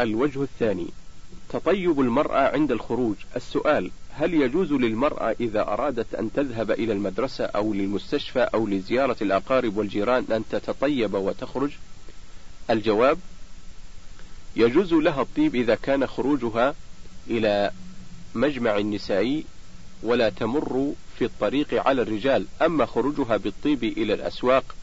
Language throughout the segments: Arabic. الوجه الثاني تطيب المرأة عند الخروج السؤال هل يجوز للمرأة إذا أرادت أن تذهب إلى المدرسة أو للمستشفى أو لزيارة الأقارب والجيران أن تتطيب وتخرج الجواب يجوز لها الطيب إذا كان خروجها إلى مجمع النسائي ولا تمر في الطريق على الرجال أما خروجها بالطيب إلى الأسواق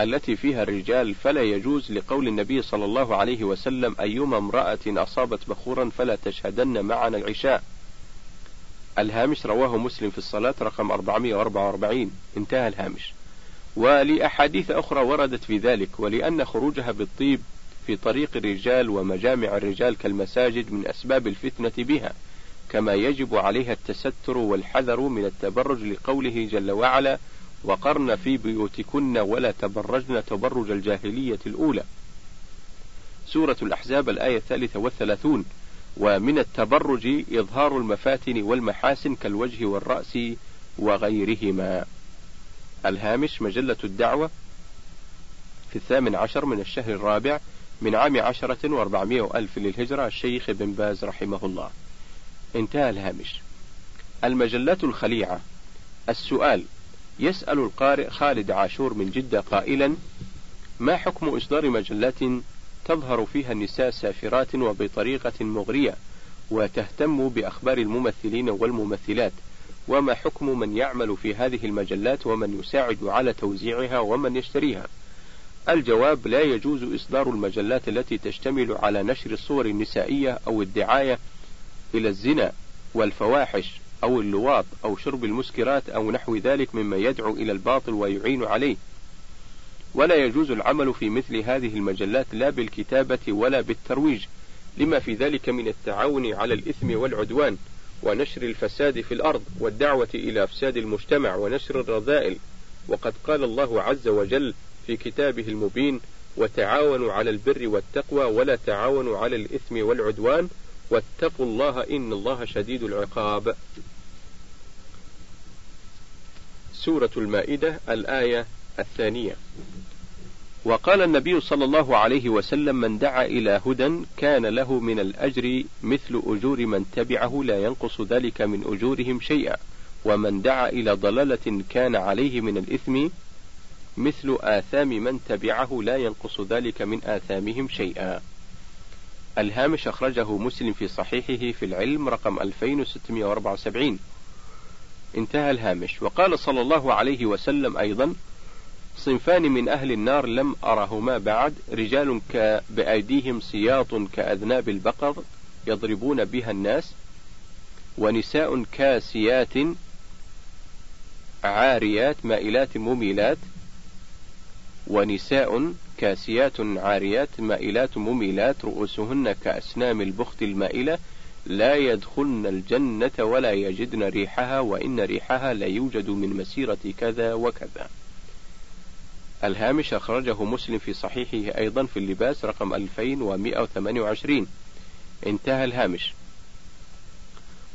التي فيها الرجال فلا يجوز لقول النبي صلى الله عليه وسلم أيما امرأة أصابت بخورا فلا تشهدن معنا العشاء الهامش رواه مسلم في الصلاة رقم 444 انتهى الهامش ولأحاديث أخرى وردت في ذلك ولأن خروجها بالطيب في طريق الرجال ومجامع الرجال كالمساجد من أسباب الفتنة بها كما يجب عليها التستر والحذر من التبرج لقوله جل وعلا وقرن في بيوتكن ولا تبرجن تبرج الجاهلية الأولى سورة الأحزاب الآية الثالثة والثلاثون ومن التبرج إظهار المفاتن والمحاسن كالوجه والرأس وغيرهما الهامش مجلة الدعوة في الثامن عشر من الشهر الرابع من عام عشرة وأربعمائة ألف للهجرة الشيخ بن باز رحمه الله انتهى الهامش المجلات الخليعة السؤال يسأل القارئ خالد عاشور من جدة قائلا ما حكم إصدار مجلة تظهر فيها النساء سافرات وبطريقة مغرية وتهتم بأخبار الممثلين والممثلات وما حكم من يعمل في هذه المجلات ومن يساعد على توزيعها ومن يشتريها الجواب لا يجوز إصدار المجلات التي تشتمل على نشر الصور النسائية أو الدعاية إلى الزنا والفواحش أو اللواط أو شرب المسكرات أو نحو ذلك مما يدعو إلى الباطل ويعين عليه ولا يجوز العمل في مثل هذه المجلات لا بالكتابة ولا بالترويج لما في ذلك من التعاون على الإثم والعدوان ونشر الفساد في الأرض والدعوة إلى أفساد المجتمع ونشر الرذائل وقد قال الله عز وجل في كتابه المبين وتعاونوا على البر والتقوى ولا تعاونوا على الإثم والعدوان واتقوا الله إن الله شديد العقاب سورة المائدة الآية الثانية وقال النبي صلى الله عليه وسلم من دعا إلى هدى كان له من الأجر مثل أجور من تبعه لا ينقص ذلك من أجورهم شيئا ومن دعا إلى ضلالة كان عليه من الإثم مثل آثام من تبعه لا ينقص ذلك من آثامهم شيئا الهامش أخرجه مسلم في صحيحه في العلم رقم 2674 انتهى الهامش وقال صلى الله عليه وسلم أيضا صنفان من أهل النار لم أرهما بعد رجال بأيديهم سياط كأذناب البقر يضربون بها الناس ونساء كاسيات عاريات مائلات مميلات ونساء كاسيات عاريات مائلات مميلات رؤوسهن كأسنام البخت المائلة لا يدخلن الجنة ولا يجدن ريحها وإن ريحها لا يوجد من مسيرة كذا وكذا الهامش أخرجه مسلم في صحيحه أيضا في اللباس رقم 2128 انتهى الهامش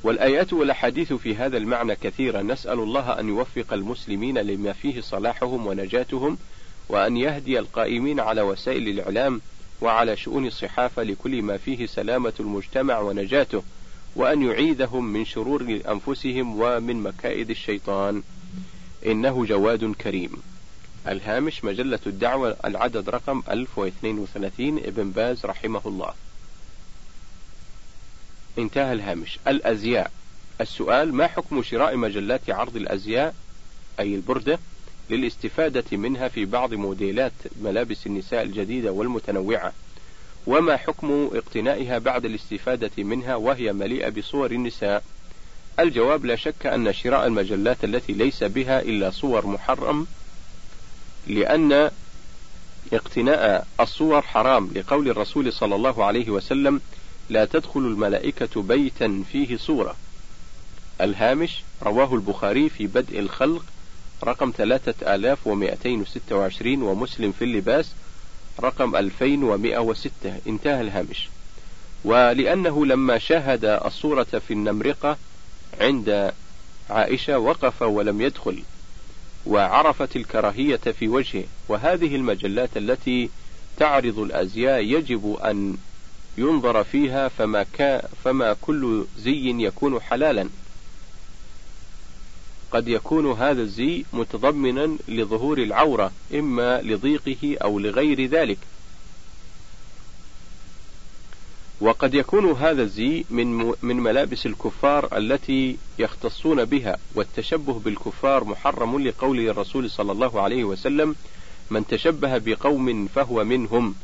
والآيات والأحاديث في هذا المعنى كثيرة نسأل الله أن يوفق المسلمين لما فيه صلاحهم ونجاتهم وأن يهدي القائمين على وسائل الإعلام وعلى شؤون الصحافة لكل ما فيه سلامة المجتمع ونجاته وأن يعيدهم من شرور أنفسهم ومن مكائد الشيطان إنه جواد كريم الهامش مجلة الدعوة العدد رقم 1032 ابن باز رحمه الله انتهى الهامش الأزياء السؤال ما حكم شراء مجلات عرض الأزياء أي البردة للاستفادة منها في بعض موديلات ملابس النساء الجديدة والمتنوعة وما حكم اقتنائها بعد الاستفادة منها وهي مليئة بصور النساء الجواب لا شك أن شراء المجلات التي ليس بها إلا صور محرم لأن اقتناء الصور حرام لقول الرسول صلى الله عليه وسلم لا تدخل الملائكة بيتا فيه صورة الهامش رواه البخاري في بدء الخلق رقم 3226 ومسلم في اللباس رقم 2106 انتهى الهامش ولأنه لما شاهد الصورة في النمرقة عند عائشة وقف ولم يدخل وعرفت الكراهية في وجهه وهذه المجلات التي تعرض الأزياء يجب أن ينظر فيها فما, فما كل زي يكون حلالا قد يكون هذا الزي متضمنا لظهور العورة إما لضيقه أو لغير ذلك وقد يكون هذا الزي من من ملابس الكفار التي يختصون بها والتشبه بالكفار محرم لقول الرسول صلى الله عليه وسلم من تشبه بقوم فهو منهم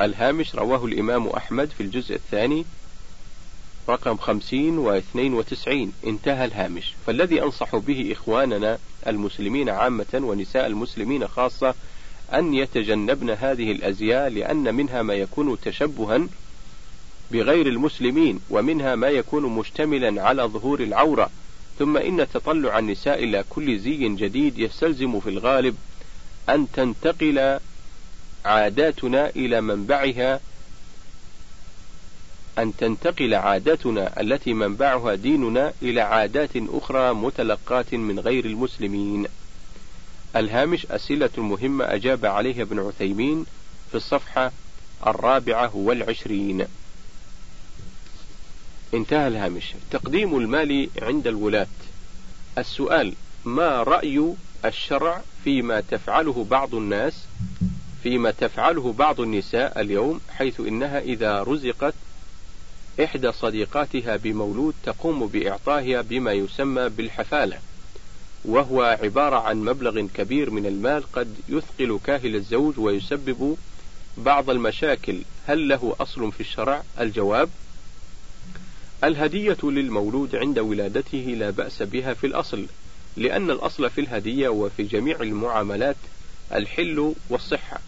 الهامش رواه الإمام أحمد في الجزء الثاني رقم خمسين واثنين وتسعين انتهى الهامش فالذي أنصح به إخواننا المسلمين عامة ونساء المسلمين خاصة أن يتجنبن هذه الأزياء لأن منها ما يكون تشبها بغير المسلمين ومنها ما يكون مشتملا على ظهور العورة ثم إن تطلع النساء إلى كل زي جديد يستلزم في الغالب أن تنتقل عاداتنا إلى منبعها أن تنتقل عاداتنا التي منبعها ديننا إلى عادات أخرى متلقاة من غير المسلمين. الهامش أسئلة مهمة أجاب عليها ابن عثيمين في الصفحة الرابعة والعشرين. انتهى الهامش. تقديم المال عند الولاة. السؤال: ما رأي الشرع فيما تفعله بعض الناس فيما تفعله بعض النساء اليوم حيث انها اذا رزقت إحدى صديقاتها بمولود تقوم بإعطائها بما يسمى بالحفالة وهو عبارة عن مبلغ كبير من المال قد يثقل كاهل الزوج ويسبب بعض المشاكل هل له أصل في الشرع الجواب الهدية للمولود عند ولادته لا بأس بها في الأصل لأن الأصل في الهدية وفي جميع المعاملات الحل والصحة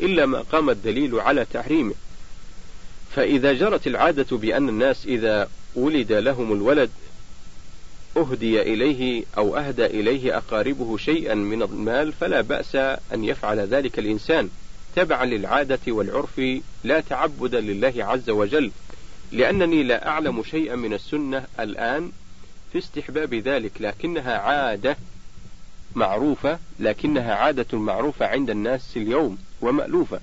إلا ما قام الدليل على تحريمه فإذا جرت العادة بأن الناس إذا ولد لهم الولد أهدي إليه أو أهدى إليه أقاربه شيئا من المال فلا بأس أن يفعل ذلك الإنسان تبعا للعادة والعرف لا تعبدا لله عز وجل لأنني لا أعلم شيئا من السنة الآن في استحباب ذلك لكنها عادة معروفة لكنها عادة معروفة عند الناس اليوم ومألوفة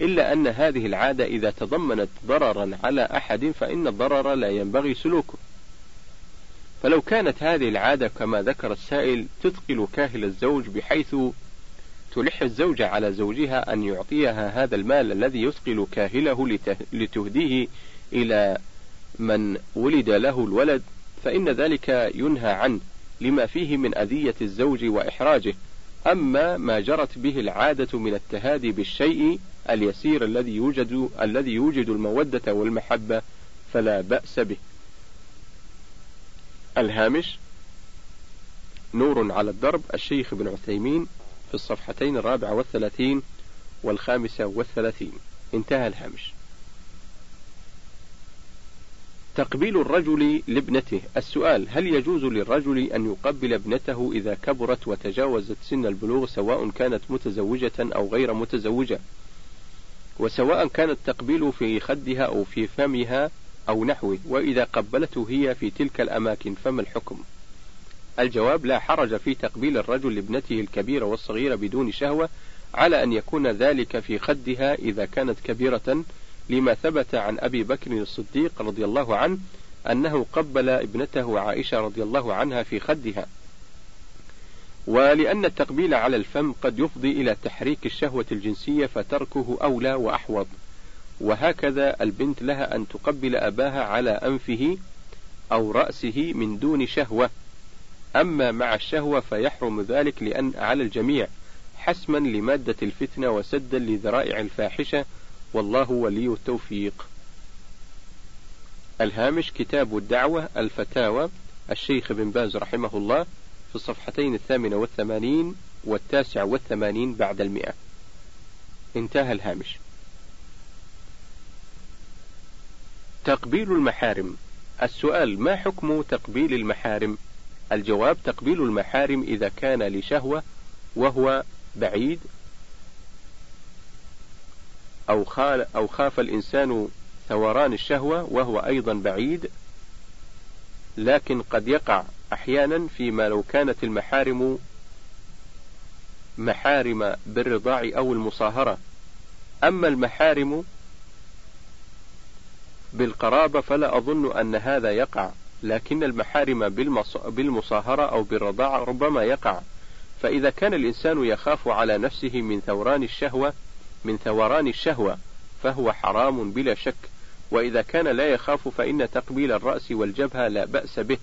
إلا أن هذه العادة إذا تضمنت ضررا على أحد فإن الضرر لا ينبغي سلوكه فلو كانت هذه العادة كما ذكر السائل تثقل كاهل الزوج بحيث تلح الزوجة على زوجها أن يعطيها هذا المال الذي يثقل كاهله لتهديه إلى من ولد له الولد فإن ذلك ينهى عنه لما فيه من أذية الزوج وإحراجه أما ما جرت به العادة من التهادي بالشيء اليسير الذي يوجد الذي يوجد المودة والمحبة فلا بأس به. الهامش نور على الدرب الشيخ ابن عثيمين في الصفحتين الرابعة والثلاثين والخامسة والثلاثين انتهى الهامش تقبيل الرجل لابنته السؤال هل يجوز للرجل أن يقبل ابنته إذا كبرت وتجاوزت سن البلوغ سواء كانت متزوجة أو غير متزوجة وسواء كان التقبيل في خدها أو في فمها أو نحوه وإذا قبلته هي في تلك الأماكن فما الحكم الجواب لا حرج في تقبيل الرجل لابنته الكبيرة والصغيرة بدون شهوة على أن يكون ذلك في خدها إذا كانت كبيرة لما ثبت عن أبي بكر الصديق رضي الله عنه أنه قبل ابنته عائشة رضي الله عنها في خدها ولأن التقبيل على الفم قد يفضي إلى تحريك الشهوة الجنسية فتركه أولى وأحوض وهكذا البنت لها أن تقبل أباها على أنفه أو رأسه من دون شهوة أما مع الشهوة فيحرم ذلك لأن على الجميع حسما لمادة الفتنة وسدا لذرائع الفاحشة والله ولي التوفيق الهامش كتاب الدعوة الفتاوى الشيخ بن باز رحمه الله في الصفحتين الثامنة والثمانين والتاسع والثمانين بعد المئة انتهى الهامش تقبيل المحارم السؤال ما حكم تقبيل المحارم الجواب تقبيل المحارم إذا كان لشهوة وهو بعيد أو, خال أو خاف الإنسان ثوران الشهوة وهو أيضا بعيد لكن قد يقع أحيانا فيما لو كانت المحارم محارم بالرضاع أو المصاهرة أما المحارم بالقرابة فلا أظن أن هذا يقع لكن المحارم بالمصاهرة أو بالرضاعة ربما يقع فإذا كان الإنسان يخاف على نفسه من ثوران الشهوة من ثوران الشهوة فهو حرام بلا شك وإذا كان لا يخاف فإن تقبيل الرأس والجبهة لا بأس به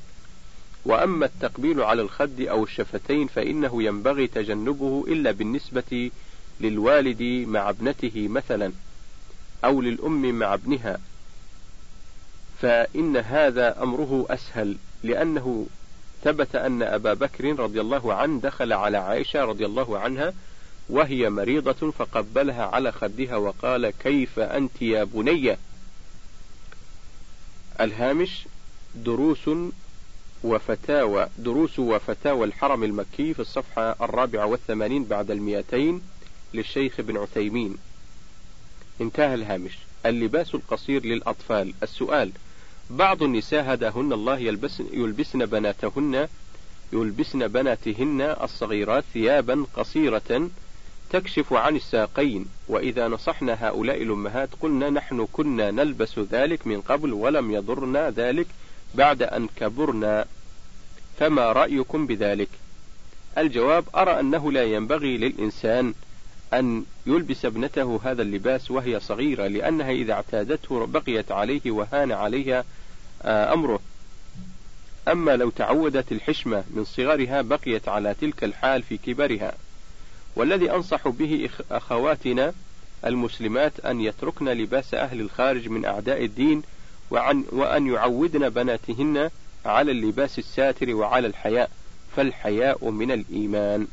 وأما التقبيل على الخد أو الشفتين فإنه ينبغي تجنبه إلا بالنسبة للوالد مع ابنته مثلا أو للأم مع ابنها فإن هذا أمره أسهل لأنه ثبت أن أبا بكر رضي الله عنه دخل على عائشة رضي الله عنها وهي مريضة فقبلها على خدها وقال كيف أنت يا بنية الهامش دروس وفتاوى دروس وفتاوى الحرم المكي في الصفحة الرابعة والثمانين بعد المئتين للشيخ ابن عثيمين انتهى الهامش اللباس القصير للأطفال السؤال بعض النساء هداهن الله يلبسن, يلبسن بناتهن يلبسن بناتهن الصغيرات ثيابا قصيرة تكشف عن الساقين وإذا نصحنا هؤلاء الأمهات قلنا نحن كنا نلبس ذلك من قبل ولم يضرنا ذلك بعد أن كبرنا فما رأيكم بذلك؟ الجواب أرى أنه لا ينبغي للإنسان أن يلبس ابنته هذا اللباس وهي صغيرة لأنها إذا اعتادته بقيت عليه وهان عليها آه، أمره أما لو تعودت الحشمة من صغرها بقيت على تلك الحال في كبرها والذي أنصح به أخواتنا المسلمات أن يتركن لباس أهل الخارج من أعداء الدين وعن وأن يعودن بناتهن على اللباس الساتر وعلى الحياء فالحياء من الإيمان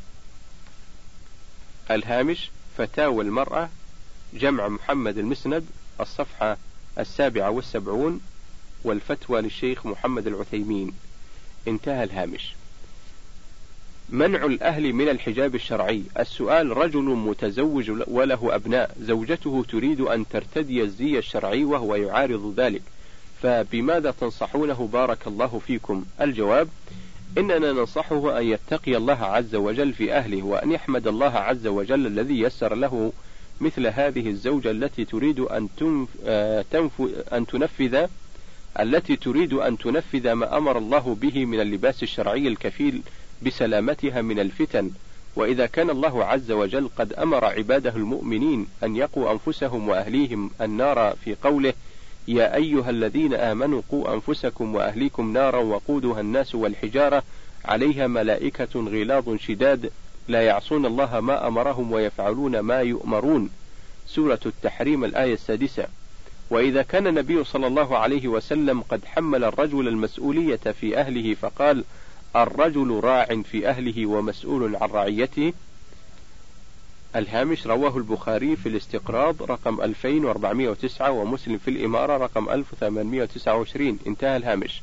الهامش فتاوى المرأة جمع محمد المسند الصفحة السابعة والسبعون والفتوى للشيخ محمد العثيمين انتهى الهامش منع الأهل من الحجاب الشرعي السؤال رجل متزوج وله أبناء زوجته تريد أن ترتدي الزي الشرعي وهو يعارض ذلك فبماذا تنصحونه بارك الله فيكم الجواب إننا ننصحه أن يتقي الله عز وجل في أهله وأن يحمد الله عز وجل الذي يسر له مثل هذه الزوجة التي تريد أن تنف... آه، تنف... أن تنفذ التي تريد أن تنفذ ما أمر الله به من اللباس الشرعي الكفيل بسلامتها من الفتن، وإذا كان الله عز وجل قد أمر عباده المؤمنين أن يقوا أنفسهم وأهليهم النار في قوله: يا أيها الذين آمنوا قوا أنفسكم وأهليكم نارا وقودها الناس والحجارة عليها ملائكة غلاظ شداد لا يعصون الله ما أمرهم ويفعلون ما يؤمرون سورة التحريم الآية السادسة وإذا كان النبي صلى الله عليه وسلم قد حمل الرجل المسؤولية في أهله فقال الرجل راع في أهله ومسؤول عن رعيته الهامش رواه البخاري في الاستقراض رقم 2409 ومسلم في الإمارة رقم 1829 انتهى الهامش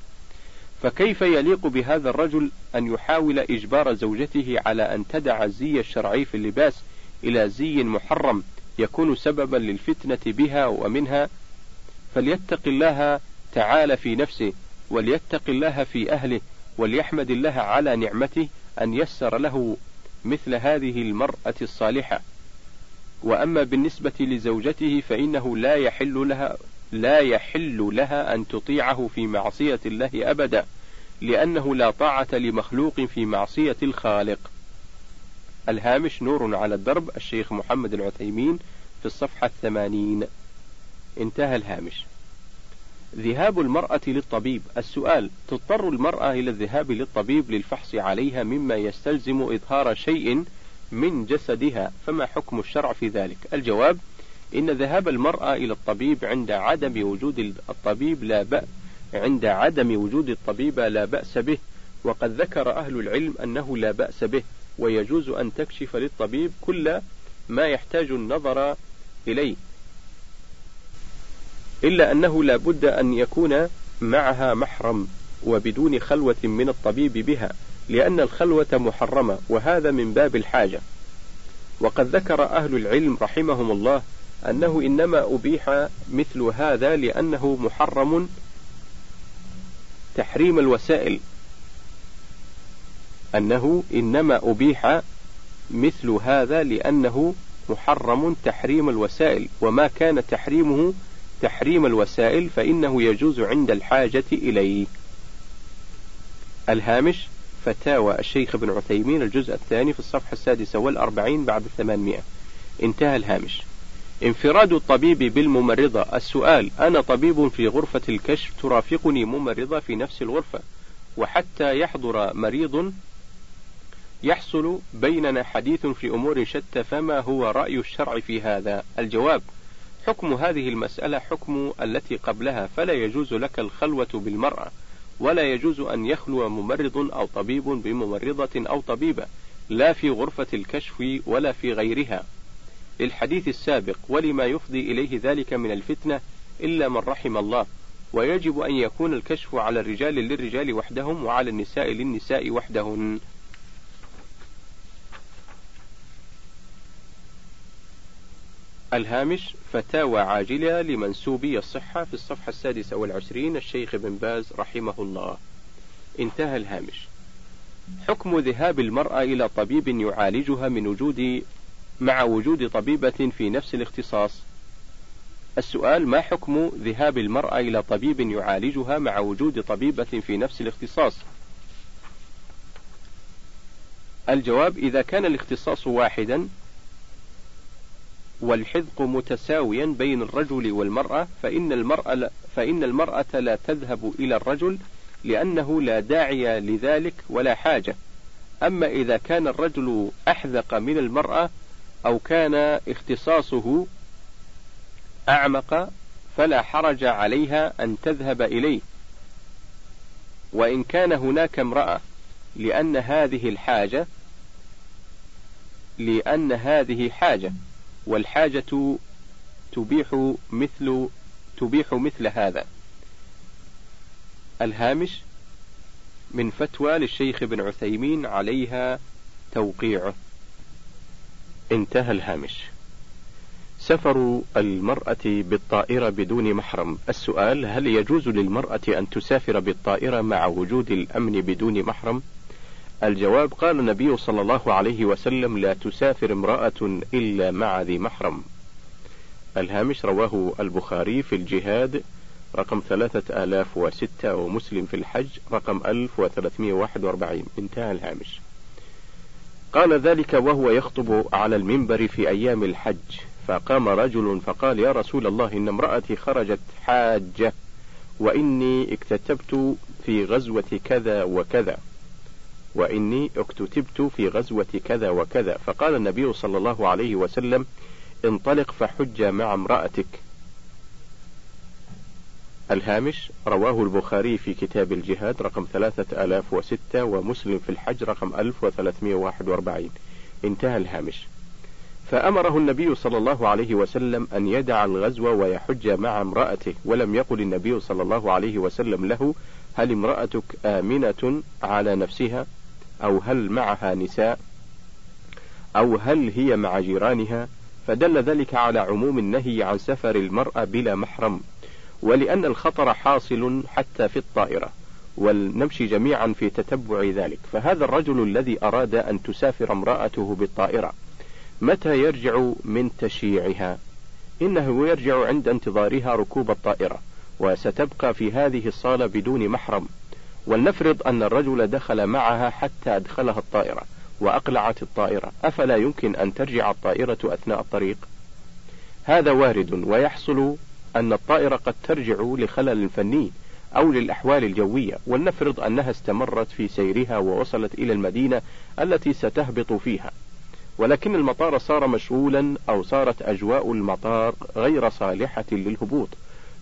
فكيف يليق بهذا الرجل أن يحاول إجبار زوجته على أن تدع الزي الشرعي في اللباس إلى زي محرم يكون سببا للفتنة بها ومنها فليتق الله تعالى في نفسه وليتق الله في أهله وليحمد الله على نعمته أن يسر له مثل هذه المرأة الصالحة وأما بالنسبة لزوجته فإنه لا يحل لها لا يحل لها أن تطيعه في معصية الله أبدا لأنه لا طاعة لمخلوق في معصية الخالق الهامش نور على الدرب الشيخ محمد العثيمين في الصفحة الثمانين انتهى الهامش ذهاب المرأة للطبيب السؤال تضطر المرأة إلى الذهاب للطبيب للفحص عليها مما يستلزم إظهار شيء من جسدها فما حكم الشرع في ذلك الجواب إن ذهاب المرأة إلى الطبيب عند عدم وجود الطبيب لا بأس عند عدم وجود الطبيب لا بأس به وقد ذكر أهل العلم أنه لا بأس به ويجوز أن تكشف للطبيب كل ما يحتاج النظر إليه إلا أنه لا بد أن يكون معها محرم وبدون خلوة من الطبيب بها لأن الخلوة محرمة وهذا من باب الحاجة وقد ذكر أهل العلم رحمهم الله أنه إنما أبيح مثل هذا لأنه محرم تحريم الوسائل أنه إنما أبيح مثل هذا لأنه محرم تحريم الوسائل وما كان تحريمه تحريم الوسائل فإنه يجوز عند الحاجة إليه. الهامش فتاوى الشيخ ابن عثيمين الجزء الثاني في الصفحة السادسة والأربعين بعد الثمانمائة انتهى الهامش انفراد الطبيب بالممرضة السؤال أنا طبيب في غرفة الكشف ترافقني ممرضة في نفس الغرفة وحتى يحضر مريض يحصل بيننا حديث في أمور شتى فما هو رأي الشرع في هذا الجواب حكم هذه المسألة حكم التي قبلها فلا يجوز لك الخلوة بالمرأة ولا يجوز أن يخلو ممرض أو طبيب بممرضة أو طبيبة لا في غرفة الكشف ولا في غيرها للحديث السابق ولما يفضي إليه ذلك من الفتنة إلا من رحم الله ويجب أن يكون الكشف على الرجال للرجال وحدهم وعلى النساء للنساء وحدهن الهامش فتاوى عاجلة لمنسوبي الصحة في الصفحة السادسة والعشرين الشيخ بن باز رحمه الله انتهى الهامش حكم ذهاب المرأة إلى طبيب يعالجها من وجود مع وجود طبيبة في نفس الاختصاص السؤال ما حكم ذهاب المرأة إلى طبيب يعالجها مع وجود طبيبة في نفس الاختصاص الجواب إذا كان الاختصاص واحدا والحذق متساويا بين الرجل والمرأة فإن المرأة فإن المرأة لا تذهب إلى الرجل لأنه لا داعي لذلك ولا حاجة، أما إذا كان الرجل أحذق من المرأة أو كان اختصاصه أعمق فلا حرج عليها أن تذهب إليه، وإن كان هناك امرأة، لأن هذه الحاجة لأن هذه حاجة والحاجة تبيح مثل تبيح مثل هذا الهامش من فتوى للشيخ ابن عثيمين عليها توقيعه انتهى الهامش سفر المرأة بالطائرة بدون محرم السؤال هل يجوز للمرأة أن تسافر بالطائرة مع وجود الأمن بدون محرم الجواب قال النبي صلى الله عليه وسلم لا تسافر امرأة إلا مع ذي محرم الهامش رواه البخاري في الجهاد رقم 3006 ومسلم في الحج رقم 1341 انتهى الهامش قال ذلك وهو يخطب على المنبر في أيام الحج فقام رجل فقال يا رسول الله إن امرأتي خرجت حاجة وإني اكتتبت في غزوة كذا وكذا وإني اكتتبت في غزوة كذا وكذا فقال النبي صلى الله عليه وسلم انطلق فحج مع امرأتك الهامش رواه البخاري في كتاب الجهاد رقم 3006 ومسلم في الحج رقم 1341 انتهى الهامش فأمره النبي صلى الله عليه وسلم أن يدع الغزو ويحج مع امرأته ولم يقل النبي صلى الله عليه وسلم له هل امرأتك آمنة على نفسها أو هل معها نساء أو هل هي مع جيرانها فدل ذلك على عموم النهي عن سفر المرأة بلا محرم ولأن الخطر حاصل حتى في الطائرة ولنمشي جميعا في تتبع ذلك فهذا الرجل الذي أراد أن تسافر امرأته بالطائرة متى يرجع من تشييعها إنه يرجع عند انتظارها ركوب الطائرة وستبقى في هذه الصالة بدون محرم ولنفرض أن الرجل دخل معها حتى أدخلها الطائرة وأقلعت الطائرة أفلا يمكن أن ترجع الطائرة أثناء الطريق هذا وارد ويحصل أن الطائرة قد ترجع لخلل فني أو للأحوال الجوية ولنفرض أنها استمرت في سيرها ووصلت إلى المدينة التي ستهبط فيها ولكن المطار صار مشغولا أو صارت أجواء المطار غير صالحة للهبوط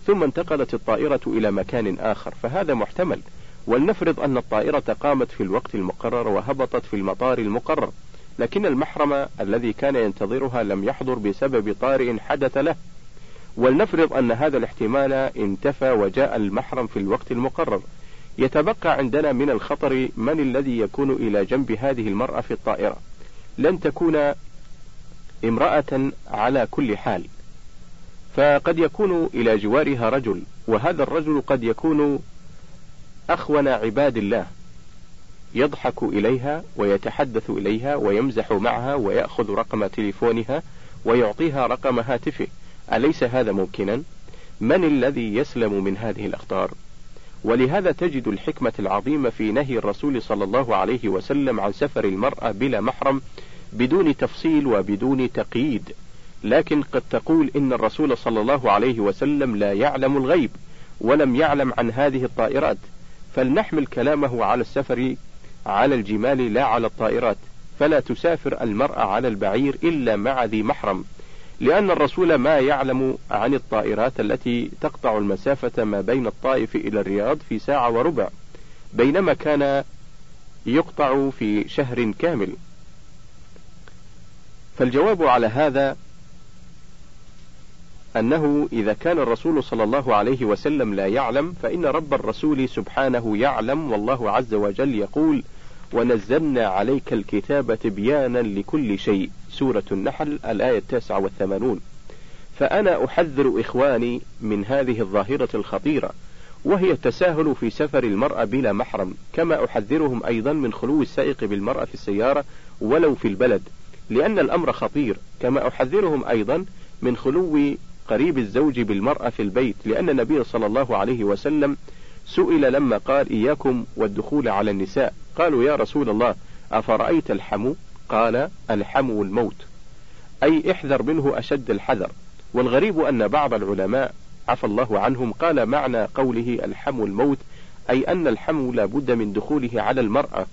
ثم انتقلت الطائرة إلى مكان آخر فهذا محتمل ولنفرض أن الطائرة قامت في الوقت المقرر وهبطت في المطار المقرر لكن المحرم الذي كان ينتظرها لم يحضر بسبب طارئ حدث له ولنفرض أن هذا الاحتمال انتفى وجاء المحرم في الوقت المقرر يتبقى عندنا من الخطر من الذي يكون إلى جنب هذه المرأة في الطائرة لن تكون امرأة على كل حال فقد يكون إلى جوارها رجل وهذا الرجل قد يكون أخون عباد الله يضحك إليها ويتحدث إليها ويمزح معها ويأخذ رقم تليفونها ويعطيها رقم هاتفه أليس هذا ممكنا؟ من الذي يسلم من هذه الأخطار؟ ولهذا تجد الحكمة العظيمة في نهي الرسول صلى الله عليه وسلم عن سفر المرأة بلا محرم بدون تفصيل وبدون تقييد، لكن قد تقول إن الرسول صلى الله عليه وسلم لا يعلم الغيب، ولم يعلم عن هذه الطائرات، فلنحمل كلامه على السفر على الجمال لا على الطائرات فلا تسافر المرأة على البعير إلا مع ذي محرم لأن الرسول ما يعلم عن الطائرات التي تقطع المسافة ما بين الطائف إلى الرياض في ساعة وربع بينما كان يقطع في شهر كامل فالجواب على هذا أنه إذا كان الرسول صلى الله عليه وسلم لا يعلم فإن رب الرسول سبحانه يعلم والله عز وجل يقول ونزلنا عليك الكتاب تبيانا لكل شيء سورة النحل الآية التاسعة والثمانون فأنا أحذر إخواني من هذه الظاهرة الخطيرة وهي التساهل في سفر المرأة بلا محرم كما أحذرهم أيضا من خلو السائق بالمرأة في السيارة ولو في البلد لأن الأمر خطير كما أحذرهم أيضا من خلو قريب الزوج بالمرأة في البيت لأن النبي صلى الله عليه وسلم سئل لما قال إياكم والدخول على النساء قالوا يا رسول الله أفرأيت الحمو قال الحمو الموت أي احذر منه أشد الحذر والغريب أن بعض العلماء عفى الله عنهم قال معنى قوله الحمو الموت أي أن الحمو لا بد من دخوله على المرأة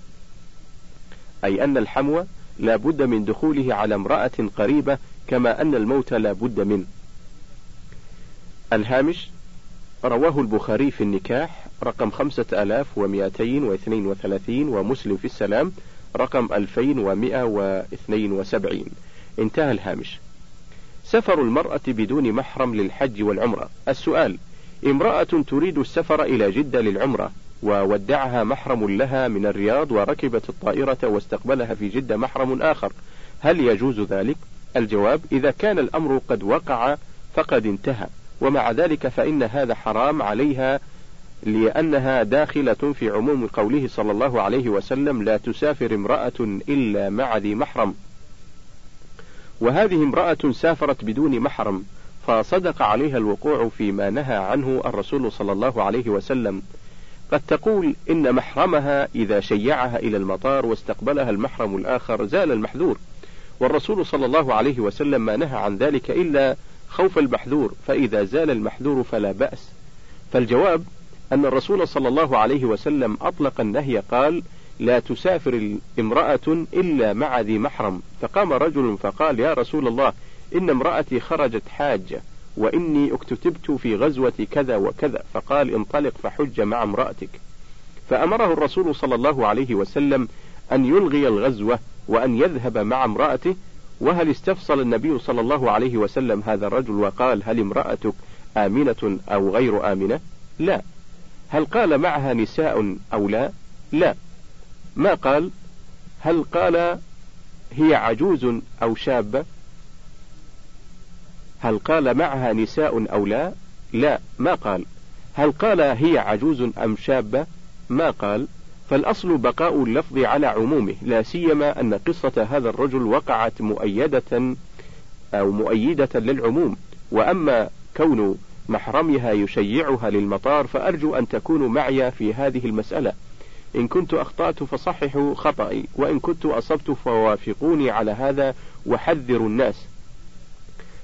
أي أن الحمو لا بد من دخوله على امرأة قريبة كما أن الموت لا بد منه الهامش رواه البخاري في النكاح رقم 5232 ومسلم في السلام رقم 2172 انتهى الهامش سفر المرأة بدون محرم للحج والعمرة السؤال امرأة تريد السفر إلى جدة للعمرة وودعها محرم لها من الرياض وركبت الطائرة واستقبلها في جدة محرم آخر هل يجوز ذلك؟ الجواب إذا كان الأمر قد وقع فقد انتهى ومع ذلك فإن هذا حرام عليها لأنها داخلة في عموم قوله صلى الله عليه وسلم لا تسافر امرأة إلا مع ذي محرم وهذه امرأة سافرت بدون محرم فصدق عليها الوقوع فيما نهى عنه الرسول صلى الله عليه وسلم قد تقول إن محرمها إذا شيعها إلى المطار واستقبلها المحرم الآخر زال المحذور والرسول صلى الله عليه وسلم ما نهى عن ذلك إلا خوف المحذور فإذا زال المحذور فلا بأس فالجواب أن الرسول صلى الله عليه وسلم أطلق النهي قال لا تسافر امرأة إلا مع ذي محرم فقام رجل فقال يا رسول الله إن امرأتي خرجت حاجة وإني اكتتبت في غزوة كذا وكذا فقال انطلق فحج مع امرأتك فأمره الرسول صلى الله عليه وسلم أن يلغي الغزوة وأن يذهب مع امرأته وهل استفصل النبي صلى الله عليه وسلم هذا الرجل وقال هل امرأتك آمنة أو غير آمنة؟ لا. هل قال معها نساء أو لا؟ لا. ما قال هل قال هي عجوز أو شابة؟ هل قال معها نساء أو لا؟ لا، ما قال. هل قال هي عجوز أم شابة؟ ما قال. فالأصل بقاء اللفظ على عمومه لا سيما أن قصة هذا الرجل وقعت مؤيدة أو مؤيدة للعموم وأما كون محرمها يشيعها للمطار فأرجو أن تكونوا معي في هذه المسألة إن كنت أخطأت فصححوا خطأي وإن كنت أصبت فوافقوني على هذا وحذروا الناس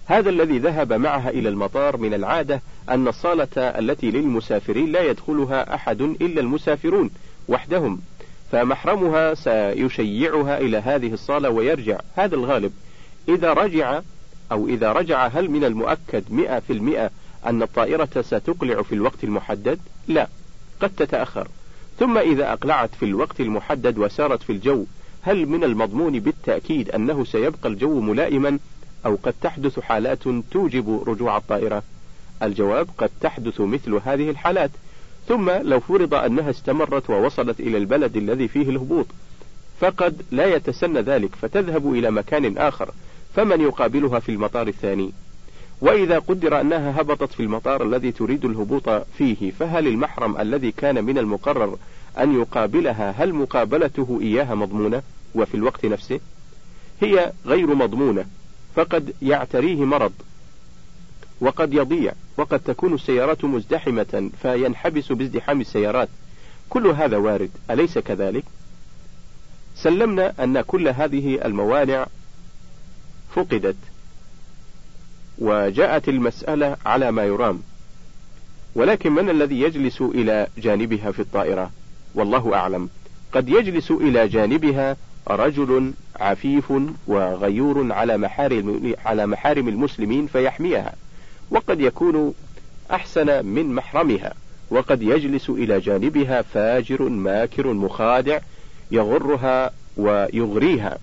هذا الذي ذهب معها إلى المطار من العادة أن الصالة التي للمسافرين لا يدخلها أحد إلا المسافرون وحدهم فمحرمها سيشيعها إلى هذه الصالة ويرجع هذا الغالب إذا رجع أو إذا رجع هل من المؤكد مئة في المئة أن الطائرة ستقلع في الوقت المحدد لا قد تتأخر ثم إذا أقلعت في الوقت المحدد وسارت في الجو هل من المضمون بالتأكيد أنه سيبقى الجو ملائما أو قد تحدث حالات توجب رجوع الطائرة؟ الجواب قد تحدث مثل هذه الحالات ثم لو فرض أنها استمرت ووصلت إلى البلد الذي فيه الهبوط فقد لا يتسنى ذلك فتذهب إلى مكان آخر فمن يقابلها في المطار الثاني وإذا قدر أنها هبطت في المطار الذي تريد الهبوط فيه فهل المحرم الذي كان من المقرر أن يقابلها هل مقابلته إياها مضمونة وفي الوقت نفسه هي غير مضمونة فقد يعتريه مرض وقد يضيع وقد تكون السيارات مزدحمة فينحبس بازدحام السيارات كل هذا وارد أليس كذلك؟ سلمنا أن كل هذه الموانع فقدت وجاءت المسألة على ما يرام ولكن من الذي يجلس إلى جانبها في الطائرة؟ والله أعلم قد يجلس إلى جانبها رجل عفيف وغيور على محارم على محارم المسلمين فيحميها وقد يكون أحسن من محرمها وقد يجلس إلى جانبها فاجر ماكر مخادع يغرها ويغريها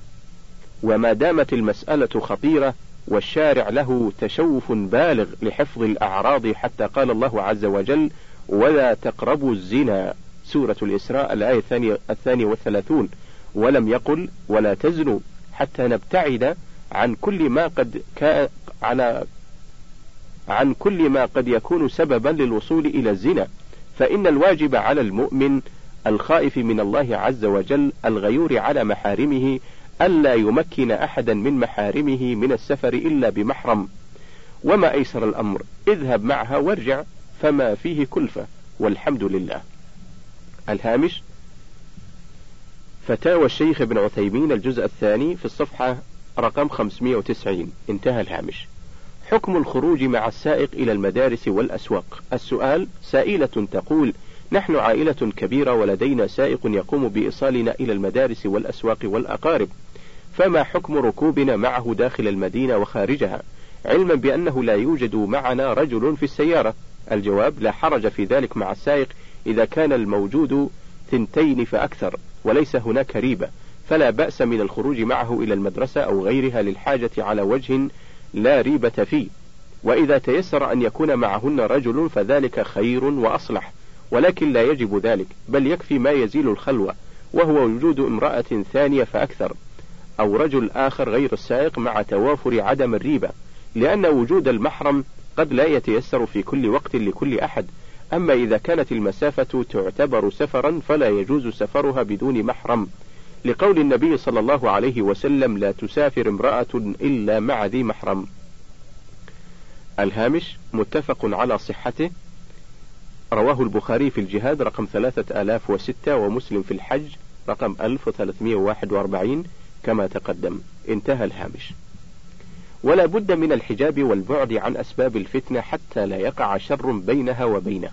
وما دامت المسألة خطيرة والشارع له تشوف بالغ لحفظ الأعراض حتى قال الله عز وجل ولا تقربوا الزنا سورة الإسراء الآية الثانية, الثانية والثلاثون ولم يقل ولا تزنوا حتى نبتعد عن كل ما قد كان على عن كل ما قد يكون سببا للوصول إلى الزنا، فإن الواجب على المؤمن الخائف من الله عز وجل الغيور على محارمه ألا يمكن أحدا من محارمه من السفر إلا بمحرم، وما أيسر الأمر، اذهب معها وارجع فما فيه كلفة، والحمد لله. الهامش فتاوى الشيخ ابن عثيمين الجزء الثاني في الصفحة رقم 590 انتهى الهامش حكم الخروج مع السائق إلى المدارس والأسواق السؤال سائلة تقول نحن عائلة كبيرة ولدينا سائق يقوم بإيصالنا إلى المدارس والأسواق والأقارب فما حكم ركوبنا معه داخل المدينة وخارجها علما بأنه لا يوجد معنا رجل في السيارة الجواب لا حرج في ذلك مع السائق إذا كان الموجود ثنتين فأكثر وليس هناك ريبة فلا بأس من الخروج معه إلى المدرسة أو غيرها للحاجة على وجه لا ريبة فيه وإذا تيسر أن يكون معهن رجل فذلك خير وأصلح ولكن لا يجب ذلك بل يكفي ما يزيل الخلوة وهو وجود امرأة ثانية فأكثر أو رجل آخر غير السائق مع توافر عدم الريبة لأن وجود المحرم قد لا يتيسر في كل وقت لكل أحد أما إذا كانت المسافة تعتبر سفرا فلا يجوز سفرها بدون محرم لقول النبي صلى الله عليه وسلم لا تسافر امرأة إلا مع ذي محرم الهامش متفق على صحته رواه البخاري في الجهاد رقم 3006 ومسلم في الحج رقم 1341 كما تقدم انتهى الهامش ولا بد من الحجاب والبعد عن أسباب الفتنة حتى لا يقع شر بينها وبينه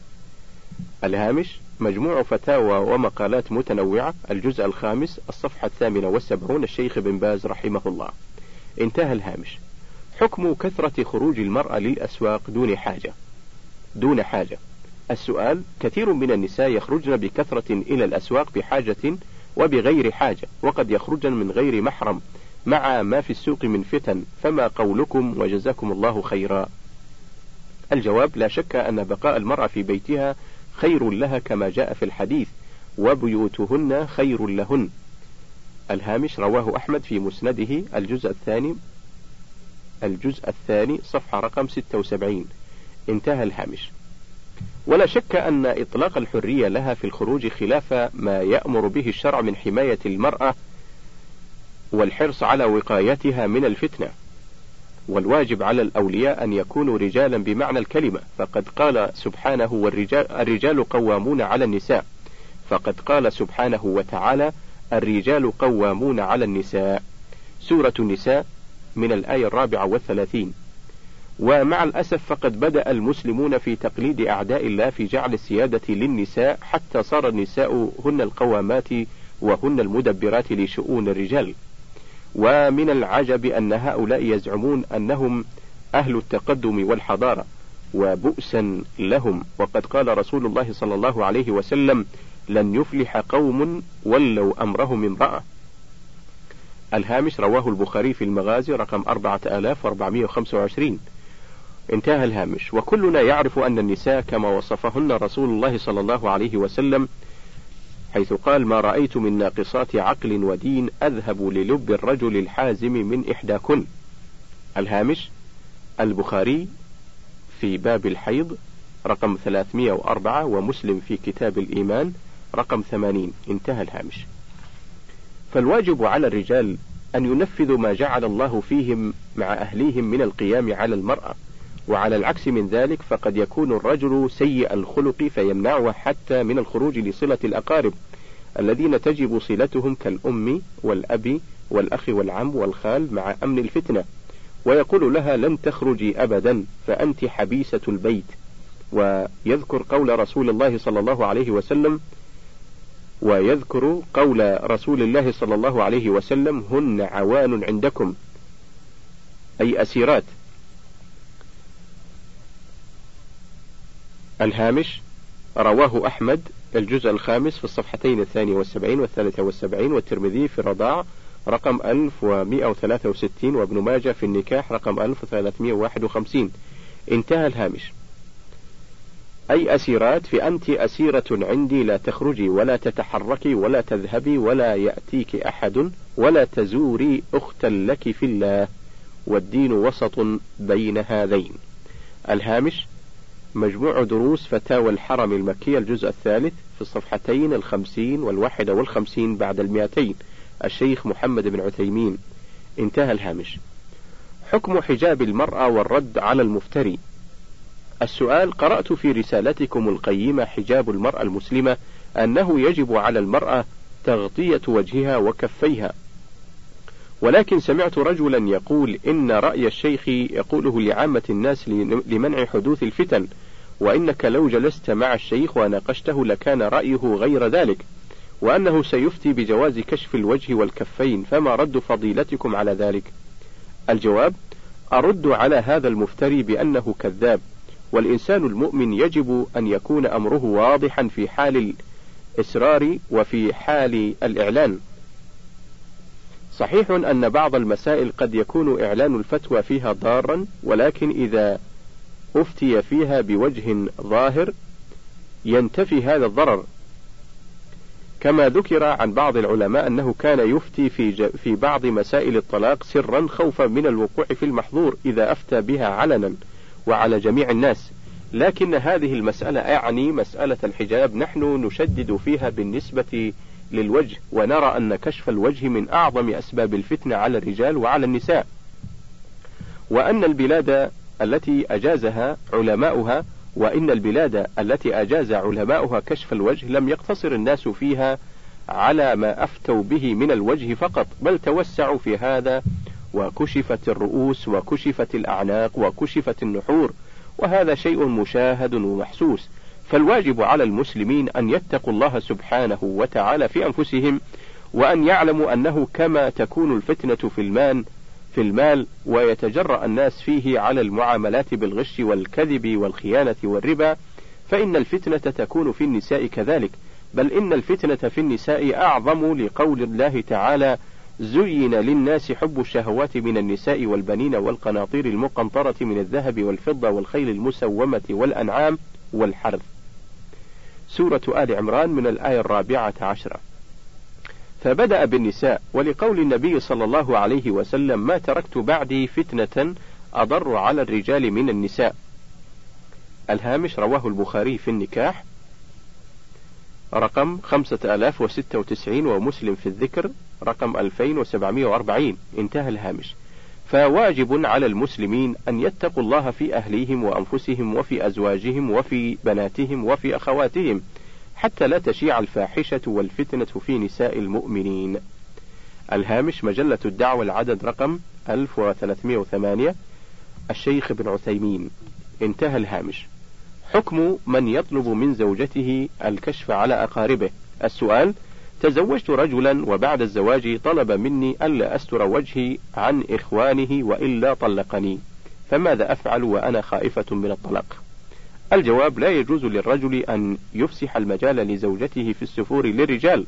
الهامش مجموع فتاوى ومقالات متنوعة الجزء الخامس الصفحة الثامنة والسبعون الشيخ بن باز رحمه الله انتهى الهامش حكم كثرة خروج المرأة للأسواق دون حاجة دون حاجة السؤال كثير من النساء يخرجن بكثرة إلى الأسواق بحاجة وبغير حاجة وقد يخرجن من غير محرم مع ما في السوق من فتن فما قولكم وجزاكم الله خيرا الجواب لا شك أن بقاء المرأة في بيتها خير لها كما جاء في الحديث وبيوتهن خير لهن الهامش رواه أحمد في مسنده الجزء الثاني الجزء الثاني صفحة رقم 76 انتهى الهامش ولا شك أن إطلاق الحرية لها في الخروج خلاف ما يأمر به الشرع من حماية المرأة والحرص على وقايتها من الفتنة والواجب على الأولياء أن يكونوا رجالا بمعنى الكلمة فقد قال سبحانه والرجال الرجال قوامون على النساء فقد قال سبحانه وتعالى الرجال قوامون على النساء سورة النساء من الآية الرابعة والثلاثين ومع الأسف فقد بدأ المسلمون في تقليد أعداء الله في جعل السيادة للنساء حتى صار النساء هن القوامات وهن المدبرات لشؤون الرجال ومن العجب أن هؤلاء يزعمون أنهم أهل التقدم والحضارة وبؤسا لهم وقد قال رسول الله صلى الله عليه وسلم لن يفلح قوم ولوا أمرهم امرأة الهامش رواه البخاري في المغازي رقم 4425 انتهى الهامش وكلنا يعرف أن النساء كما وصفهن رسول الله صلى الله عليه وسلم حيث قال ما رأيت من ناقصات عقل ودين أذهب للب الرجل الحازم من إحداكن الهامش البخاري في باب الحيض رقم 304 ومسلم في كتاب الإيمان رقم 80 انتهى الهامش فالواجب على الرجال أن ينفذوا ما جعل الله فيهم مع أهليهم من القيام على المرأة وعلى العكس من ذلك فقد يكون الرجل سيء الخلق فيمنعه حتى من الخروج لصلة الأقارب الذين تجب صلتهم كالأم والأب والأخ والعم والخال مع أمن الفتنة ويقول لها لن تخرجي أبدا فأنت حبيسة البيت ويذكر قول رسول الله صلى الله عليه وسلم ويذكر قول رسول الله صلى الله عليه وسلم هن عوان عندكم أي أسيرات الهامش رواه أحمد الجزء الخامس في الصفحتين الثانية والسبعين والثالثة والسبعين والترمذي في الرضاع رقم 1163 وابن ماجه في النكاح رقم 1351 انتهى الهامش أي أسيرات في أنت أسيرة عندي لا تخرجي ولا تتحركي ولا تذهبي ولا يأتيك أحد ولا تزوري أختا لك في الله والدين وسط بين هذين الهامش مجموع دروس فتاوى الحرم المكي الجزء الثالث في الصفحتين الخمسين والواحدة والخمسين بعد المئتين الشيخ محمد بن عثيمين انتهى الهامش حكم حجاب المرأة والرد على المفتري السؤال قرأت في رسالتكم القيمة حجاب المرأة المسلمة أنه يجب على المرأة تغطية وجهها وكفيها ولكن سمعت رجلا يقول إن رأي الشيخ يقوله لعامة الناس لمنع حدوث الفتن وإنك لو جلست مع الشيخ وناقشته لكان رأيه غير ذلك وأنه سيفتي بجواز كشف الوجه والكفين فما رد فضيلتكم على ذلك الجواب أرد على هذا المفتري بأنه كذاب والإنسان المؤمن يجب أن يكون أمره واضحا في حال الإسرار وفي حال الإعلان صحيح أن بعض المسائل قد يكون إعلان الفتوى فيها ضارا ولكن إذا أفتي فيها بوجه ظاهر ينتفي هذا الضرر كما ذكر عن بعض العلماء أنه كان يفتي في, في بعض مسائل الطلاق سرا خوفا من الوقوع في المحظور إذا أفتى بها علنا وعلى جميع الناس لكن هذه المسألة أعني مسألة الحجاب نحن نشدد فيها بالنسبة للوجه ونرى أن كشف الوجه من أعظم أسباب الفتنة على الرجال وعلى النساء وأن البلاد التي أجازها علماؤها وإن البلاد التي أجاز علماؤها كشف الوجه لم يقتصر الناس فيها على ما أفتوا به من الوجه فقط بل توسعوا في هذا وكشفت الرؤوس وكشفت الأعناق وكشفت النحور وهذا شيء مشاهد ومحسوس فالواجب على المسلمين أن يتقوا الله سبحانه وتعالى في أنفسهم وأن يعلموا أنه كما تكون الفتنة في المال في المال ويتجرأ الناس فيه على المعاملات بالغش والكذب والخيانة والربا فإن الفتنة تكون في النساء كذلك بل إن الفتنة في النساء أعظم لقول الله تعالى زين للناس حب الشهوات من النساء والبنين والقناطير المقنطرة من الذهب والفضة والخيل المسومة والأنعام والحرث سورة آل عمران من الآية الرابعة عشرة فبدأ بالنساء ولقول النبي صلى الله عليه وسلم ما تركت بعدي فتنة أضر على الرجال من النساء الهامش رواه البخاري في النكاح رقم 5096 ومسلم في الذكر رقم 2740 انتهى الهامش فواجب على المسلمين أن يتقوا الله في أهليهم وأنفسهم وفي أزواجهم وفي بناتهم وفي أخواتهم حتى لا تشيع الفاحشة والفتنة في نساء المؤمنين. الهامش مجلة الدعوة العدد رقم 1308 الشيخ ابن عثيمين. انتهى الهامش. حكم من يطلب من زوجته الكشف على أقاربه. السؤال: تزوجت رجلا وبعد الزواج طلب مني ألا أستر وجهي عن إخوانه وإلا طلقني فماذا أفعل وأنا خائفة من الطلاق الجواب لا يجوز للرجل أن يفسح المجال لزوجته في السفور للرجال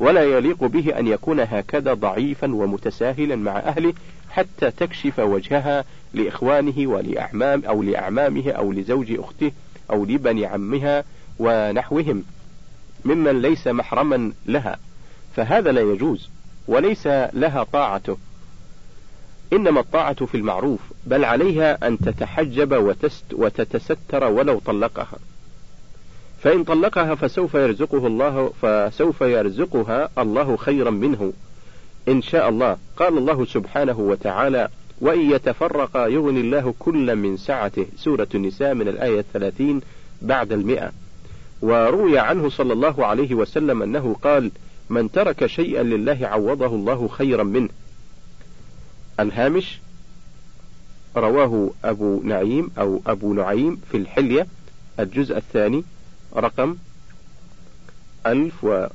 ولا يليق به أن يكون هكذا ضعيفا ومتساهلا مع أهله حتى تكشف وجهها لإخوانه ولأعمام أو لأعمامه أو لزوج أخته أو لبني عمها ونحوهم ممن ليس محرما لها فهذا لا يجوز وليس لها طاعته إنما الطاعة في المعروف بل عليها أن تتحجب وتست وتتستر ولو طلقها فإن طلقها فسوف يرزقه الله فسوف يرزقها الله خيرا منه إن شاء الله قال الله سبحانه وتعالى وإن يتفرق يغني الله كل من سعته سورة النساء من الآية الثلاثين بعد المئة وروي عنه صلى الله عليه وسلم أنه قال من ترك شيئا لله عوضه الله خيرا منه الهامش رواه أبو نعيم أو أبو نعيم في الحلية الجزء الثاني رقم ألف و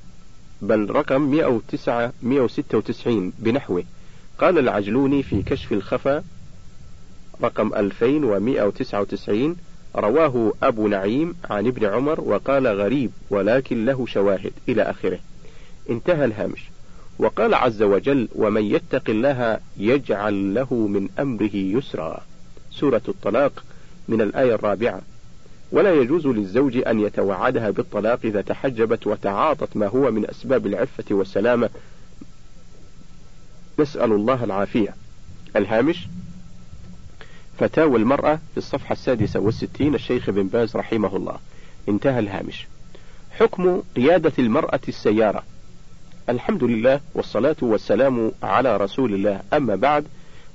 بل رقم 109 196 بنحوه قال العجلوني في كشف الخفا رقم 2199 رواه أبو نعيم عن ابن عمر وقال غريب ولكن له شواهد إلى آخره انتهى الهامش وقال عز وجل ومن يتق الله يجعل له من أمره يسرا سورة الطلاق من الآية الرابعة ولا يجوز للزوج أن يتوعدها بالطلاق إذا تحجبت وتعاطت ما هو من أسباب العفة والسلامة نسأل الله العافية الهامش فتاوى المرأة في الصفحة السادسة والستين الشيخ بن باز رحمه الله انتهى الهامش حكم قيادة المرأة السيارة الحمد لله والصلاة والسلام على رسول الله أما بعد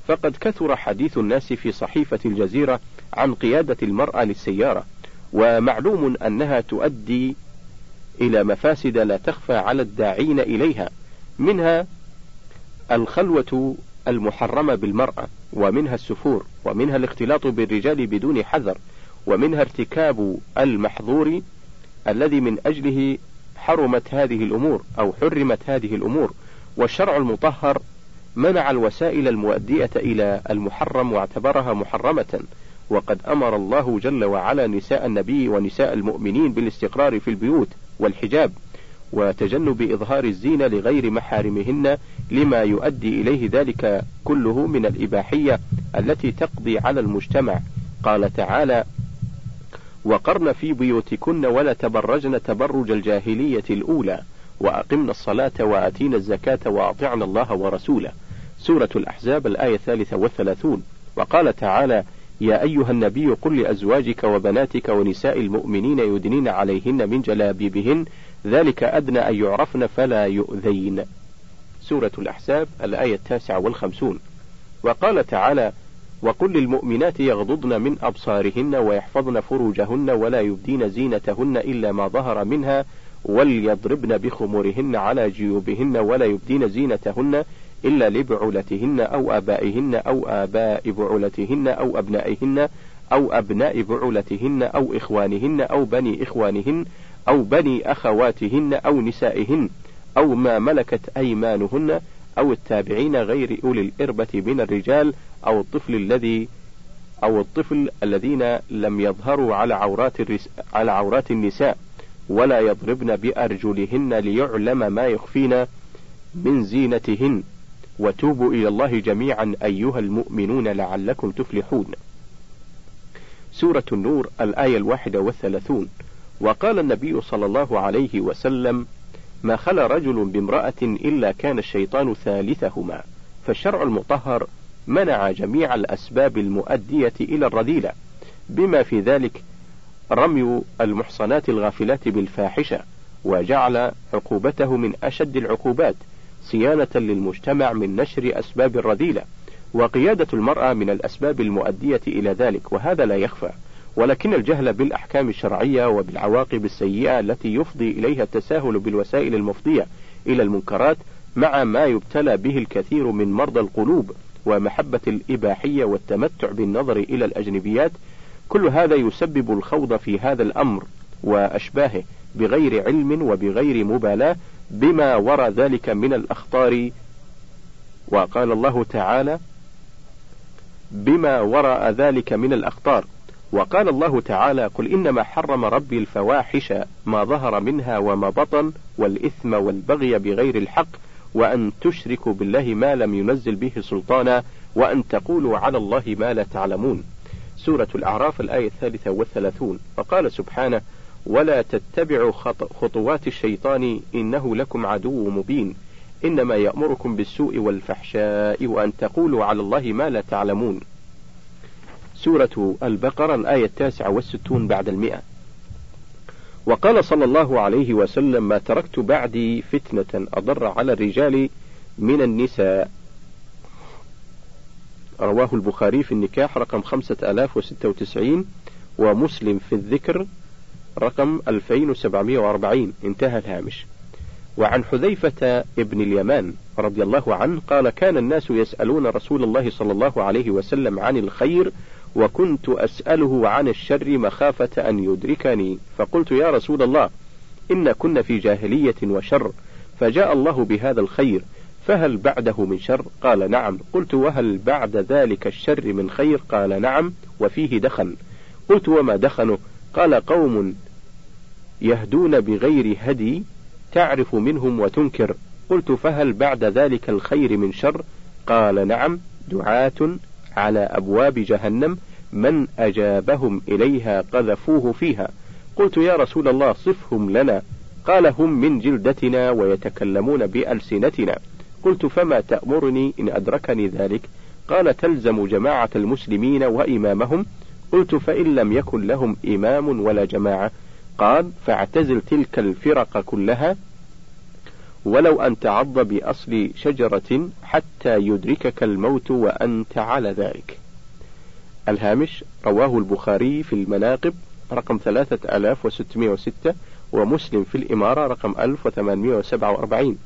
فقد كثر حديث الناس في صحيفة الجزيرة عن قيادة المرأة للسيارة ومعلوم أنها تؤدي إلى مفاسد لا تخفى على الداعين إليها منها الخلوة المحرمة بالمرأة ومنها السفور ومنها الاختلاط بالرجال بدون حذر ومنها ارتكاب المحظور الذي من أجله حرمت هذه الأمور أو حرمت هذه الأمور والشرع المطهر منع الوسائل المؤدية إلى المحرم واعتبرها محرمة وقد أمر الله جل وعلا نساء النبي ونساء المؤمنين بالاستقرار في البيوت والحجاب وتجنب إظهار الزينة لغير محارمهن لما يؤدي إليه ذلك كله من الإباحية التي تقضي على المجتمع قال تعالى وقرن في بيوتكن ولا تبرجن تبرج الجاهلية الأولى وأقمنا الصلاة وآتينا الزكاة وأطعنا الله ورسوله سورة الأحزاب الآية الثالثة والثلاثون وقال تعالى يا أيها النبي قل لأزواجك وبناتك ونساء المؤمنين يدنين عليهن من جلابيبهن ذلك أدنى أن يعرفن فلا يؤذين سورة الأحزاب الآية التاسعة والخمسون وقال تعالى وقل للمؤمنات يغضضن من أبصارهن ويحفظن فروجهن ولا يبدين زينتهن إلا ما ظهر منها وليضربن بخمورهن على جيوبهن ولا يبدين زينتهن إلا لبعولتهن أو آبائهن أو آباء بعولتهن أو أبنائهن أو أبناء بعولتهن أو إخوانهن أو بني إخوانهن أو بني أخواتهن أو نسائهن أو ما ملكت أيمانهن أو التابعين غير أولي الإربة من الرجال أو الطفل الذي أو الطفل الذين لم يظهروا على عورات على عورات النساء ولا يضربن بأرجلهن ليعلم ما يخفين من زينتهن وتوبوا إلى الله جميعا أيها المؤمنون لعلكم تفلحون سورة النور الآية الواحدة والثلاثون وقال النبي صلى الله عليه وسلم ما خلا رجل بامرأة إلا كان الشيطان ثالثهما، فالشرع المطهر منع جميع الأسباب المؤدية إلى الرذيلة، بما في ذلك رمي المحصنات الغافلات بالفاحشة، وجعل عقوبته من أشد العقوبات، صيانة للمجتمع من نشر أسباب الرذيلة، وقيادة المرأة من الأسباب المؤدية إلى ذلك، وهذا لا يخفى، ولكن الجهل بالأحكام الشرعية وبالعواقب السيئة التي يفضي إليها التساهل بالوسائل المفضية إلى المنكرات مع ما يبتلى به الكثير من مرضى القلوب ومحبة الإباحية والتمتع بالنظر إلى الأجنبيات كل هذا يسبب الخوض في هذا الأمر وأشباهه بغير علم وبغير مبالاة بما ورى ذلك من الأخطار وقال الله تعالى بما وراء ذلك من الأخطار وقال الله تعالى قل إنما حرم ربي الفواحش ما ظهر منها وما بطن والإثم والبغي بغير الحق وأن تشركوا بالله ما لم ينزل به سلطانا وأن تقولوا على الله ما لا تعلمون سورة الأعراف الآية الثالثة والثلاثون فقال سبحانه ولا تتبعوا خطوات الشيطان إنه لكم عدو مبين إنما يأمركم بالسوء والفحشاء وأن تقولوا على الله ما لا تعلمون سورة البقرة الآية التاسعة والستون بعد المئة وقال صلى الله عليه وسلم ما تركت بعدي فتنة أضر على الرجال من النساء رواه البخاري في النكاح رقم 5096 ومسلم في الذكر رقم 2740 انتهى الهامش وعن حذيفة ابن اليمان رضي الله عنه قال كان الناس يسألون رسول الله صلى الله عليه وسلم عن الخير وكنت أسأله عن الشر مخافة أن يدركني فقلت يا رسول الله إن كنا في جاهلية وشر فجاء الله بهذا الخير فهل بعده من شر قال نعم قلت وهل بعد ذلك الشر من خير قال نعم وفيه دخن قلت وما دخنه قال قوم يهدون بغير هدي تعرف منهم وتنكر قلت فهل بعد ذلك الخير من شر قال نعم دعاة على أبواب جهنم من أجابهم إليها قذفوه فيها قلت يا رسول الله صفهم لنا قال هم من جلدتنا ويتكلمون بألسنتنا قلت فما تأمرني إن أدركني ذلك قال تلزم جماعة المسلمين وإمامهم قلت فإن لم يكن لهم إمام ولا جماعة قال فاعتزل تلك الفرق كلها ولو أن تعض بأصل شجرة حتى يدركك الموت وأنت على ذلك. الهامش رواه البخاري في المناقب رقم 3606 ومسلم في الإمارة رقم 1847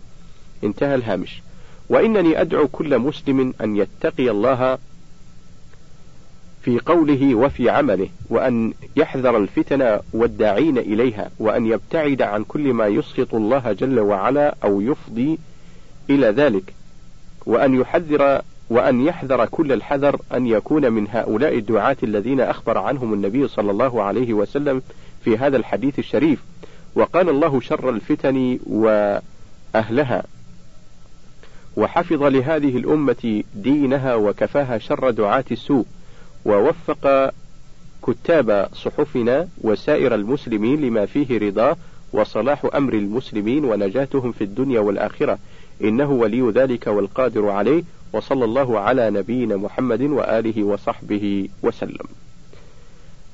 انتهى الهامش وإنني أدعو كل مسلم أن يتقي الله في قوله وفي عمله وأن يحذر الفتن والداعين إليها وأن يبتعد عن كل ما يسخط الله جل وعلا أو يفضي إلى ذلك وأن يحذر وأن يحذر كل الحذر أن يكون من هؤلاء الدعاة الذين أخبر عنهم النبي صلى الله عليه وسلم في هذا الحديث الشريف وقال الله شر الفتن وأهلها وحفظ لهذه الأمة دينها وكفاها شر دعاة السوء ووفق كتاب صحفنا وسائر المسلمين لما فيه رضاه وصلاح أمر المسلمين ونجاتهم في الدنيا والآخرة إنه ولي ذلك والقادر عليه وصلى الله على نبينا محمد وآله وصحبه وسلم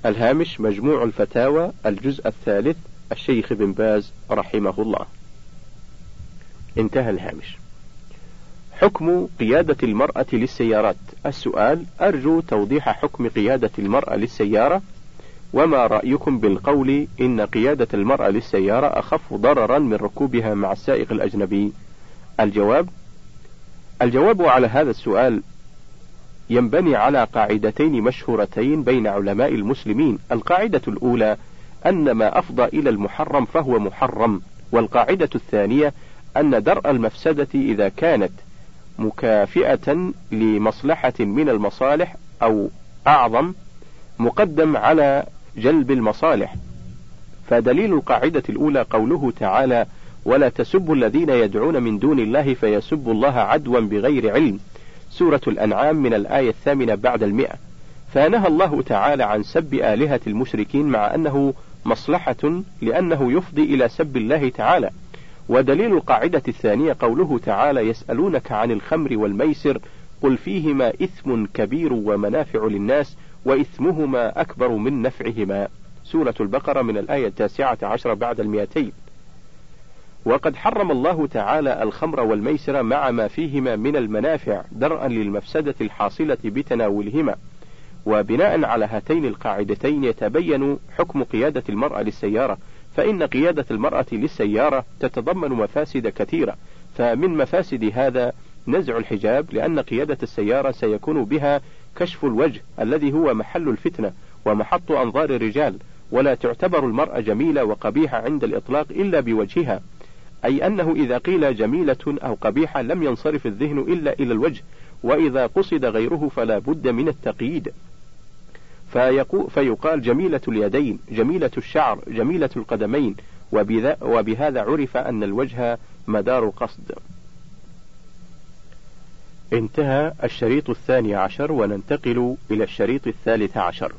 الهامش مجموع الفتاوى الجزء الثالث الشيخ بن باز رحمه الله انتهى الهامش حكم قيادة المرأة للسيارات السؤال أرجو توضيح حكم قيادة المرأة للسيارة وما رأيكم بالقول إن قيادة المرأة للسيارة أخف ضررا من ركوبها مع السائق الأجنبي الجواب الجواب على هذا السؤال ينبني على قاعدتين مشهورتين بين علماء المسلمين القاعدة الأولى أن ما أفضى إلى المحرم فهو محرم والقاعدة الثانية أن درء المفسدة إذا كانت مكافئة لمصلحة من المصالح أو أعظم مقدم على جلب المصالح فدليل القاعدة الأولى قوله تعالى ولا تسبوا الذين يدعون من دون الله فيسبوا الله عدوا بغير علم سورة الأنعام من الآية الثامنة بعد المئة فنهى الله تعالى عن سب آلهة المشركين مع أنه مصلحة لأنه يفضي إلى سب الله تعالى ودليل القاعدة الثانية قوله تعالى يسألونك عن الخمر والميسر قل فيهما إثم كبير ومنافع للناس وإثمهما أكبر من نفعهما سورة البقرة من الآية التاسعة عشر بعد المئتين وقد حرم الله تعالى الخمر والميسر مع ما فيهما من المنافع درءا للمفسدة الحاصلة بتناولهما وبناء على هاتين القاعدتين يتبين حكم قيادة المرأة للسيارة فإن قيادة المرأة للسيارة تتضمن مفاسد كثيرة، فمن مفاسد هذا نزع الحجاب لأن قيادة السيارة سيكون بها كشف الوجه الذي هو محل الفتنة ومحط أنظار الرجال، ولا تعتبر المرأة جميلة وقبيحة عند الإطلاق إلا بوجهها، أي أنه إذا قيل جميلة أو قبيحة لم ينصرف الذهن إلا إلى الوجه، وإذا قصد غيره فلا بد من التقييد فيقال جميلة اليدين جميلة الشعر جميلة القدمين وبهذا عرف أن الوجه مدار القصد انتهى الشريط الثاني عشر وننتقل إلى الشريط الثالث عشر